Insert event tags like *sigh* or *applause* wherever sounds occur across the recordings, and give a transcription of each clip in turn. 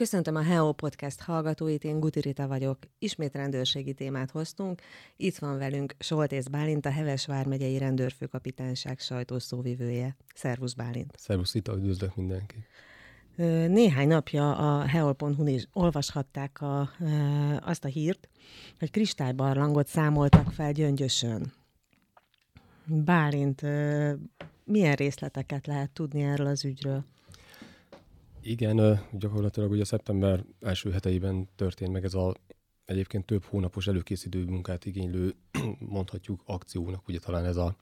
Köszöntöm a HEO Podcast hallgatóit, én Guti Rita vagyok. Ismét rendőrségi témát hoztunk. Itt van velünk Soltész Bálint, a Heves vármegyei rendőrfőkapitányság sajtószóvivője. Szervusz Bálint! Szervusz Rita, üdvözlök mindenkit! Néhány napja a heol.hu-n is olvashatták a, azt a hírt, hogy kristálybarlangot számoltak fel Gyöngyösön. Bálint, milyen részleteket lehet tudni erről az ügyről? Igen, gyakorlatilag ugye szeptember első heteiben történt meg ez a egyébként több hónapos előkészítő munkát igénylő, *clears throat* mondhatjuk akciónak, ugye talán ez a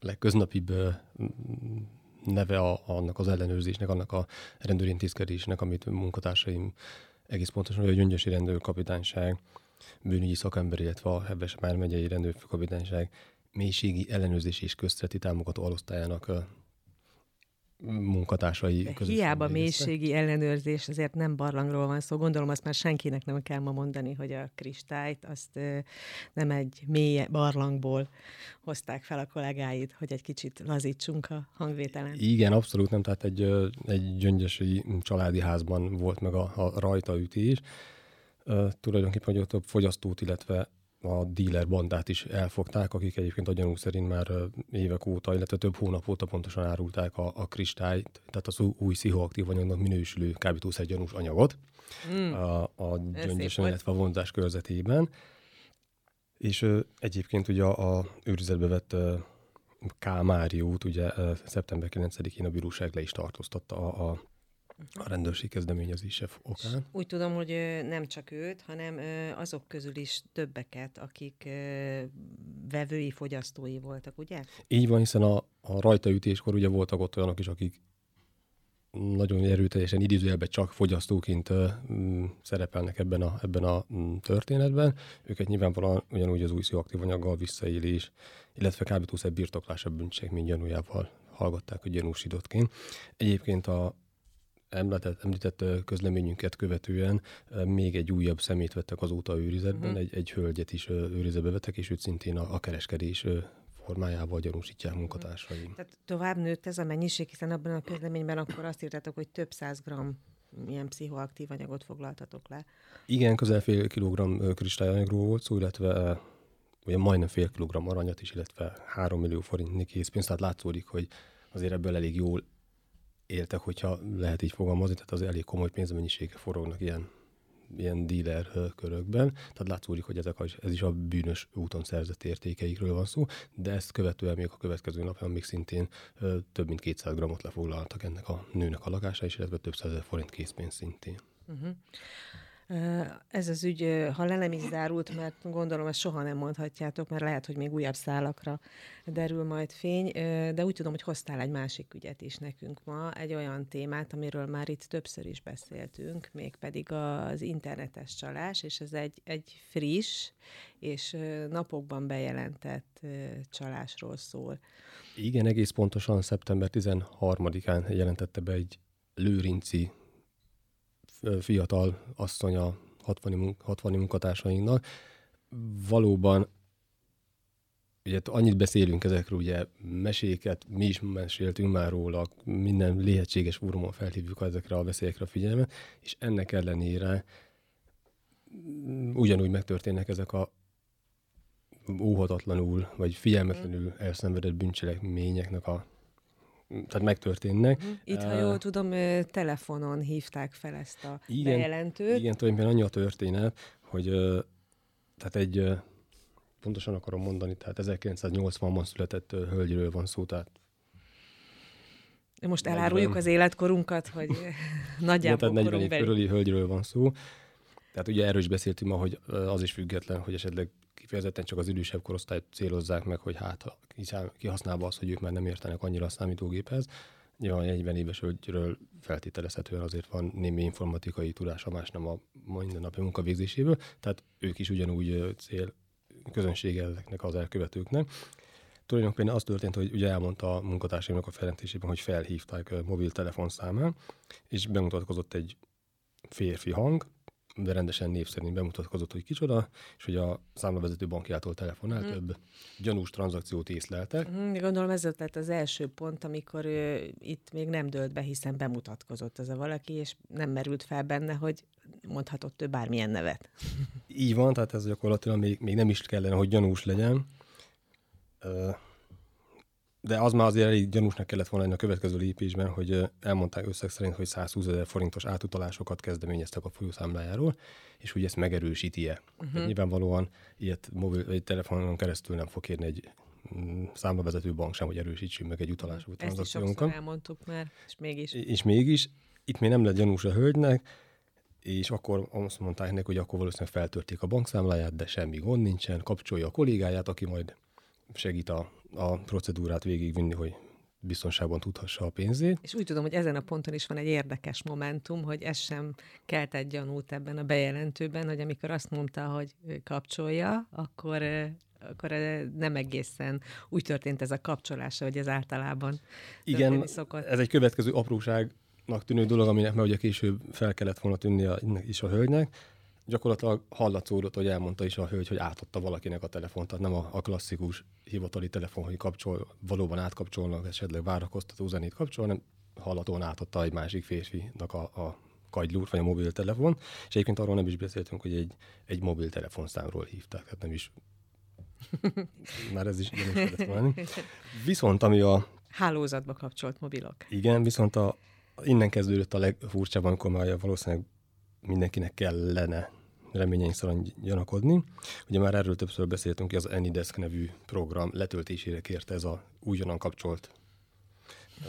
legköznapibb neve a, annak az ellenőrzésnek, annak a rendőrintézkedésnek, amit munkatársaim egész pontosan, hogy a Gyöngyösi rendőrkapitányság, bűnügyi szakember, illetve a Heves Már rendőrkapitányság mélységi ellenőrzés és köztereti támogató alosztályának munkatársai között. Hiába mélységi ellenőrzés, azért nem barlangról van szó. Gondolom azt már senkinek nem kell ma mondani, hogy a kristályt azt nem egy mély barlangból hozták fel a kollégáid, hogy egy kicsit lazítsunk a hangvételen. Igen, abszolút nem. Tehát egy, egy gyöngyösi családi házban volt meg a, a rajtaütés. Uh, tulajdonképpen, hogy ott a fogyasztót, illetve a dealer bandát is elfogták, akik egyébként a gyanú szerint már évek óta, illetve több hónap óta pontosan árulták a, a kristályt, tehát az új pszichoaktív anyagnak minősülő kábítószer gyanús anyagot mm. a, a gyöngyösen, illetve a vonzás körzetében. És ö, egyébként ugye a, a őrizetbe vett ö, Kámáriót ugye ö, szeptember 9-én a bíróság le is tartóztatta a, a a rendőrség kezdeményezése okán. Úgy tudom, hogy nem csak őt, hanem azok közül is többeket, akik vevői, fogyasztói voltak, ugye? Így van, hiszen a, a rajtaütéskor ugye voltak ott olyanok is, akik nagyon erőteljesen idézőjelben csak fogyasztóként uh, szerepelnek ebben a, ebben a um, történetben. Őket nyilvánvalóan ugyanúgy az új szioaktív anyaggal visszaélés, illetve kábítószer birtoklása bűncselekmény gyanújával hallgatták a gyanúsítottként. Egyébként a, említett, említett közleményünket követően még egy újabb szemét vettek azóta őrizetben, uh-huh. egy, egy hölgyet is őrizetbe vettek, és őt szintén a, a kereskedés formájával gyanúsítják munkatársaim. Tehát tovább nőtt ez a mennyiség, hiszen abban a közleményben akkor azt írtátok, hogy több száz gram milyen pszichoaktív anyagot foglaltatok le. Igen, közel fél kilogramm kristályanyagról volt szó, illetve ugye majdnem fél kilogramm aranyat is, illetve három millió forintnyi készpénzt, tehát látszódik, hogy azért ebből elég jól éltek, hogyha lehet így fogalmazni, tehát az elég komoly pénzmennyisége forognak ilyen, ilyen dealer körökben. Tehát látszódik, hogy ezek a, ez is a bűnös úton szerzett értékeikről van szó, de ezt követően még a következő napon még szintén több mint 200 grammot lefoglaltak ennek a nőnek a lakása is, illetve több százezer forint készpénz szintén. Uh-huh. Ez az ügy, ha le nem is zárult, mert gondolom ezt soha nem mondhatjátok, mert lehet, hogy még újabb szálakra derül majd fény, de úgy tudom, hogy hoztál egy másik ügyet is nekünk ma, egy olyan témát, amiről már itt többször is beszéltünk, mégpedig az internetes csalás, és ez egy, egy friss és napokban bejelentett csalásról szól. Igen, egész pontosan szeptember 13-án jelentette be egy lőrinci fiatal asszony a 60, 60 munkatársainknak. Valóban ugye annyit beszélünk ezekről, ugye meséket, mi is meséltünk már róla, minden lehetséges fórumon felhívjuk ezekre a veszélyekre a figyelmet, és ennek ellenére ugyanúgy megtörténnek ezek a óhatatlanul, vagy figyelmetlenül elszenvedett bűncselekményeknek a tehát megtörténnek. Mhm. Itt, ha jól tudom, telefonon hívták fel ezt a igen, bejelentőt. Igen, tulajdonképpen annyi a történet, hogy tehát egy, pontosan akarom mondani, tehát 1980-ban született hölgyről van szó, tehát most eláruljuk az életkorunkat, hogy *laughs* *laughs* nagyjából Igen, tehát 40 év körüli hölgyről van szó. Tehát ugye erről is beszéltünk ma, hogy az is független, hogy esetleg kifejezetten csak az idősebb korosztályt célozzák meg, hogy hát kihasználva az, hogy ők már nem értenek annyira a számítógéphez. Nyilván 40 éves hölgyről feltételezhetően azért van némi informatikai tudása, más nem a mindennapi munkavégzéséből, tehát ők is ugyanúgy cél közönsége ezeknek az elkövetőknek. Tulajdonképpen az történt, hogy ugye elmondta a munkatársaimnak a felentésében, hogy felhívták mobiltelefon számán, és bemutatkozott egy férfi hang, de rendesen név szerint bemutatkozott, hogy kicsoda, és hogy a számlavezető bankjától telefonál, mm. több gyanús tranzakciót észleltek. Mm, gondolom ez lett az első pont, amikor ő, itt még nem dőlt be, hiszen bemutatkozott ez a valaki, és nem merült fel benne, hogy mondhatott ő bármilyen nevet. Így van, tehát ez gyakorlatilag még, még nem is kellene, hogy gyanús legyen de az már azért elég gyanúsnak kellett volna a következő lépésben, hogy elmondták összeg szerint, hogy 120 ezer forintos átutalásokat kezdeményeztek a folyószámlájáról, és hogy ezt megerősíti-e. Uh-huh. Nyilvánvalóan ilyet mobil, vagy telefonon keresztül nem fog kérni egy mm, számlavezető bank sem, hogy erősítsünk meg egy utalású uh-huh. tranzakciónkat. Ezt is elmondtuk már, és mégis. És mégis, itt még nem lett gyanús a hölgynek, és akkor azt mondták neki, hogy akkor valószínűleg feltörték a bankszámláját, de semmi gond nincsen, kapcsolja a kollégáját, aki majd segít a, a procedúrát végigvinni, hogy biztonságban tudhassa a pénzét. És úgy tudom, hogy ezen a ponton is van egy érdekes momentum, hogy ez sem egy gyanút ebben a bejelentőben, hogy amikor azt mondta, hogy kapcsolja, akkor akkor nem egészen úgy történt ez a kapcsolása, hogy ez általában Igen, szokott. ez egy következő apróságnak tűnő dolog, aminek meg ugye később fel kellett volna a, is a hölgynek, gyakorlatilag hallatszódott, hogy elmondta is a hölgy, hogy átadta valakinek a telefont, tehát nem a, a klasszikus hivatali telefon, hogy kapcsol, valóban átkapcsolnak, esetleg várakoztató zenét kapcsol, hanem hallatóan átadta egy másik férfinak a, a kagylót, vagy a mobiltelefon, és egyébként arról nem is beszéltünk, hogy egy, egy mobiltelefonszámról hívták, tehát nem is. *laughs* Már ez is nem is Viszont ami a... Hálózatba kapcsolt mobilok. Igen, viszont a, innen kezdődött a legfurcsább, amikor már valószínűleg mindenkinek kellene reményeink szerint gyanakodni. Ugye már erről többször beszéltünk, hogy az Anydesk nevű program letöltésére kérte ez a újonnan kapcsolt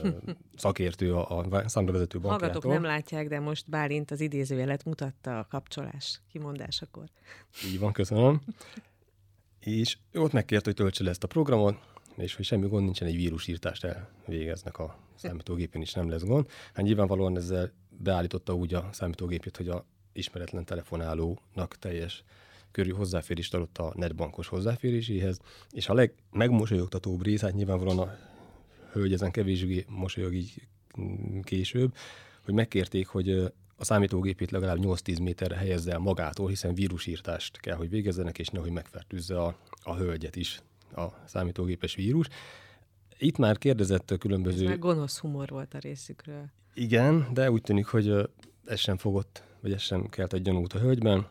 *laughs* szakértő a, a számlavezető bankjától. Hallgatók nem látják, de most Bálint az idézőjelet mutatta a kapcsolás kimondásakor. Így van, köszönöm. és ott megkért, hogy töltse le ezt a programot, és hogy semmi gond nincsen, egy vírusírtást elvégeznek a *laughs* számítógépén is nem lesz gond. Hát nyilvánvalóan ezzel beállította úgy a számítógépét, hogy a ismeretlen telefonálónak teljes körű hozzáférést adott a netbankos hozzáféréséhez, és a legmegmosolyogtatóbb rész, hát nyilvánvalóan a hölgy ezen kevésbé mosolyog így később, hogy megkérték, hogy a számítógépét legalább 8-10 méterre helyezze el magától, hiszen vírusírtást kell, hogy végezzenek, és nehogy megfertőzze a, a hölgyet is a számítógépes vírus. Itt már kérdezett a különböző... Ez már gonosz humor volt a részükről. Igen, de úgy tűnik, hogy ez sem fogott, vagy ez sem kelt egy gyanút a hölgyben.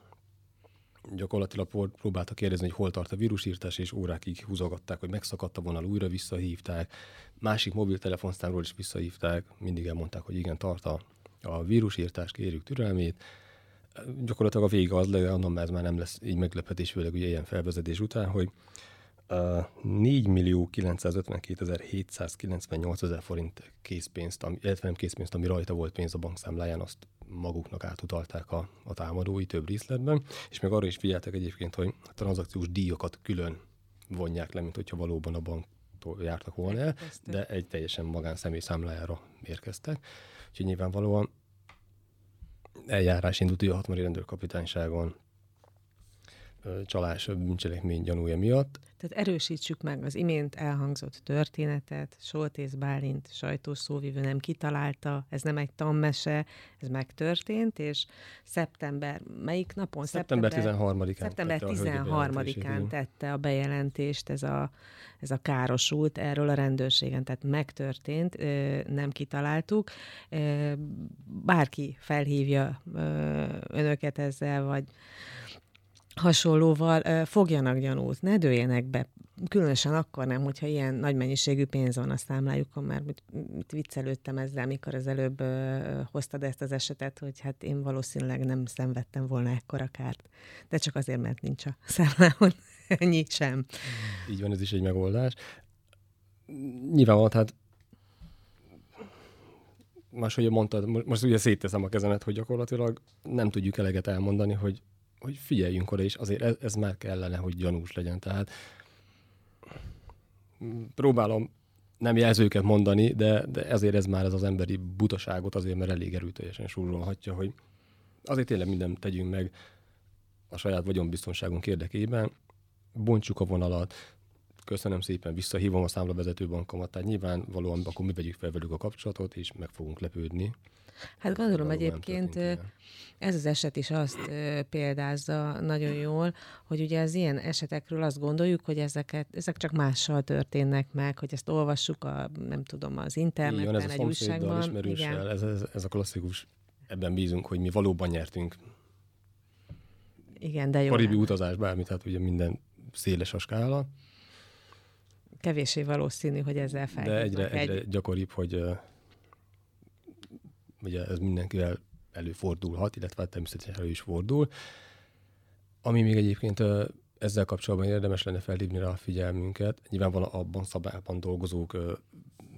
Gyakorlatilag próbáltak kérdezni, hogy hol tart a vírusírtás, és órákig húzogatták, hogy megszakadt a vonal, újra visszahívták. Másik mobiltelefonszámról is visszahívták, mindig elmondták, hogy igen, tart a, a vírusírtás, kérjük türelmét. Gyakorlatilag a vége az, de annak ez már nem lesz így meglepetés, főleg ugye ilyen felvezetés után, hogy 4 millió 952 798 ezer forint készpénzt, ami, illetve nem készpénzt, ami rajta volt pénz a bankszámláján, azt maguknak átutalták a, a támadói több részletben, és meg arra is figyeltek egyébként, hogy a tranzakciós díjakat külön vonják le, mint hogyha valóban a banktól jártak volna el, de egy teljesen magánszemély számlájára érkeztek. Úgyhogy nyilvánvalóan eljárás indult a hatmari rendőrkapitányságon csalás bűncselekmény gyanúja miatt. Tehát erősítsük meg az imént elhangzott történetet, Soltész Bálint sajtószóvivő nem kitalálta, ez nem egy tanmese, ez megtörtént, és szeptember, melyik napon? Szeptember, szeptember 13-án. Szeptember 13-án tette a bejelentést ez a, ez a károsult erről a rendőrségen, tehát megtörtént, nem kitaláltuk. Bárki felhívja önöket ezzel, vagy hasonlóval fogjanak gyanút, ne dőljenek be. Különösen akkor nem, hogyha ilyen nagy mennyiségű pénz van a számlájukon, mert mit, viccelődtem ezzel, mikor az előbb ö, hoztad ezt az esetet, hogy hát én valószínűleg nem szenvedtem volna ekkora kárt. De csak azért, mert nincs a *laughs* számlámon ennyi sem. Így van, ez is egy megoldás. Nyilvánvalóan, hát máshogy mondtad, most ugye szétteszem a kezemet, hogy gyakorlatilag nem tudjuk eleget elmondani, hogy hogy figyeljünk oda, és azért ez, ez már kellene, hogy gyanús legyen. Tehát próbálom nem jelzőket mondani, de, de ezért ez már ez az emberi butaságot azért, mert elég erőteljesen súrolhatja, hogy azért tényleg mindent tegyünk meg a saját vagyonbiztonságunk érdekében, bontsuk a vonalat, köszönöm szépen, visszahívom a számlavezető bankomat, tehát nyilvánvalóan akkor mi vegyük fel velük a kapcsolatot, és meg fogunk lepődni. Hát gondolom egyébként ez az eset is azt példázza nagyon jól, hogy ugye az ilyen esetekről azt gondoljuk, hogy ezeket, ezek csak mással történnek meg, hogy ezt olvassuk a, nem tudom, az interneten, Igen, ez egy újságban. Igen. Ez, ez, ez a klasszikus, ebben bízunk, hogy mi valóban nyertünk. Igen, de jó. Karibi utazás, bármit, tehát ugye minden széles a skála. Kevésé valószínű, hogy ezzel fel. De egyre, egy... egyre gyakoribb, hogy ugye ez mindenkivel előfordulhat, illetve hát természetesen elő is fordul. Ami még egyébként ezzel kapcsolatban érdemes lenne felhívni rá a figyelmünket. Nyilvánvalóan abban szabályban dolgozók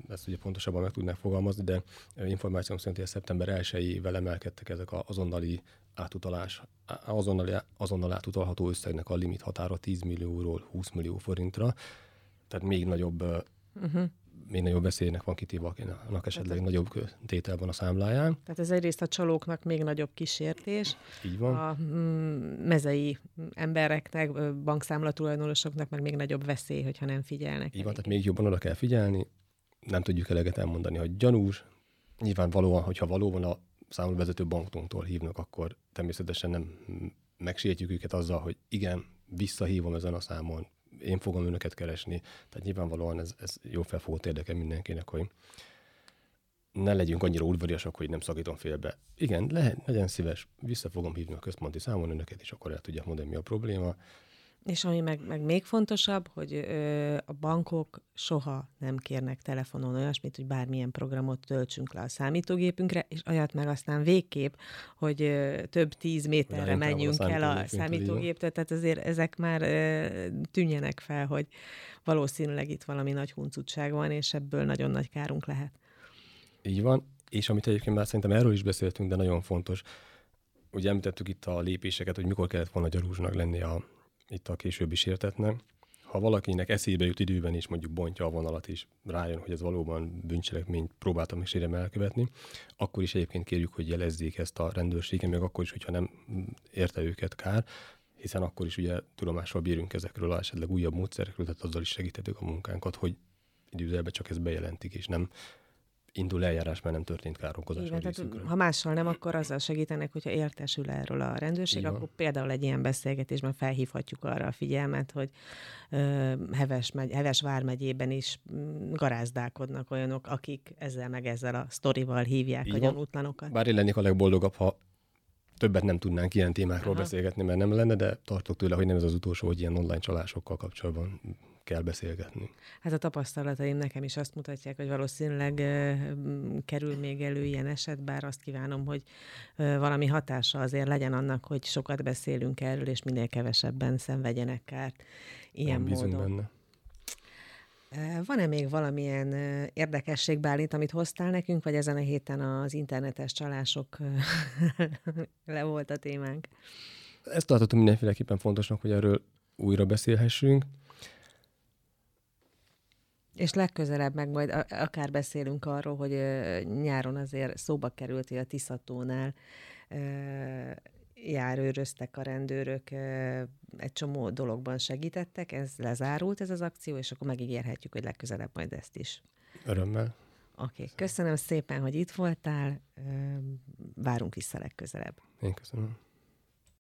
ezt ugye pontosabban meg tudnák fogalmazni, de információm szerint, hogy szeptember 1-ével emelkedtek ezek az azonnali átutalás, azonnali, azonnal átutalható összegnek a limit határa 10 millióról 20 millió forintra, tehát még nagyobb uh-huh. Még nagyobb veszélynek van kitéve, annak esetleg tehát, nagyobb tétel van a számláján. Tehát ez egyrészt a csalóknak még nagyobb kísértés. Így van. A mm, mezei embereknek, bankszámlatulajdonosoknak meg még nagyobb veszély, hogyha nem figyelnek. Így van, tehát még jobban oda kell figyelni. Nem tudjuk eleget elmondani, hogy gyanús. Nyilvánvalóan, hogyha valóban a számolvezető bankunktól hívnak, akkor természetesen nem megsértjük őket azzal, hogy igen, visszahívom ezen a számon, én fogom önöket keresni. Tehát nyilvánvalóan ez, ez jó felfogott érdeke mindenkinek, hogy ne legyünk annyira udvariasak, hogy nem szakítom félbe. Igen, lehet, legyen szíves, vissza fogom hívni a központi számon önöket, és akkor el tudják mondani, mi a probléma. És ami meg, meg még fontosabb, hogy ö, a bankok soha nem kérnek telefonon olyasmit, hogy bármilyen programot töltsünk le a számítógépünkre, és olyat meg aztán végképp, hogy ö, több tíz méterre hogy menjünk el a számítógéptől, tehát azért ezek már ö, tűnjenek fel, hogy valószínűleg itt valami nagy huncutság van, és ebből nagyon nagy kárunk lehet. Így van, és amit egyébként már szerintem erről is beszéltünk, de nagyon fontos, ugye említettük itt a lépéseket, hogy mikor kellett volna gyarúsnak lenni a itt a későbbi sértetnek. Ha valakinek eszébe jut időben is mondjuk bontja a vonalat és rájön, hogy ez valóban bűncselekményt próbáltam és sérem elkövetni, akkor is egyébként kérjük, hogy jelezzék ezt a rendőrségen, meg akkor is, hogyha nem érte őket kár, hiszen akkor is ugye tudomással bírunk ezekről a esetleg újabb módszerekről, tehát azzal is segítettük a munkánkat, hogy időzelben csak ezt bejelentik, és nem indul eljárás, mert nem történt károkozás Igen, tehát, Ha mással nem, akkor azzal segítenek, hogyha értesül erről a rendőrség, Igen. akkor például egy ilyen beszélgetésben felhívhatjuk arra a figyelmet, hogy uh, Heves, megy, Heves vármegyében is mm, garázdálkodnak olyanok, akik ezzel meg ezzel a sztorival hívják Igen. a gyanútlanokat. Bár én lennék a legboldogabb, ha többet nem tudnánk ilyen témákról Aha. beszélgetni, mert nem lenne, de tartok tőle, hogy nem ez az utolsó, hogy ilyen online csalásokkal kapcsolatban kell beszélgetni. Hát a tapasztalataim nekem is azt mutatják, hogy valószínűleg kerül még elő ilyen eset, bár azt kívánom, hogy valami hatása azért legyen annak, hogy sokat beszélünk erről, és minél kevesebben szenvedjenek kárt ilyen Nem módon. benne. Van-e még valamilyen érdekesség, Bálint, amit hoztál nekünk, vagy ezen a héten az internetes csalások *laughs* le volt a témánk? Ezt tartottam mindenféleképpen fontosnak, hogy erről újra beszélhessünk. És legközelebb meg majd akár beszélünk arról, hogy nyáron azért szóba került, hogy a Tiszatónál járőröztek a rendőrök, egy csomó dologban segítettek, ez lezárult ez az akció, és akkor megígérhetjük, hogy legközelebb majd ezt is. Örömmel. Oké, okay. köszönöm szépen, hogy itt voltál, várunk vissza legközelebb. Én köszönöm.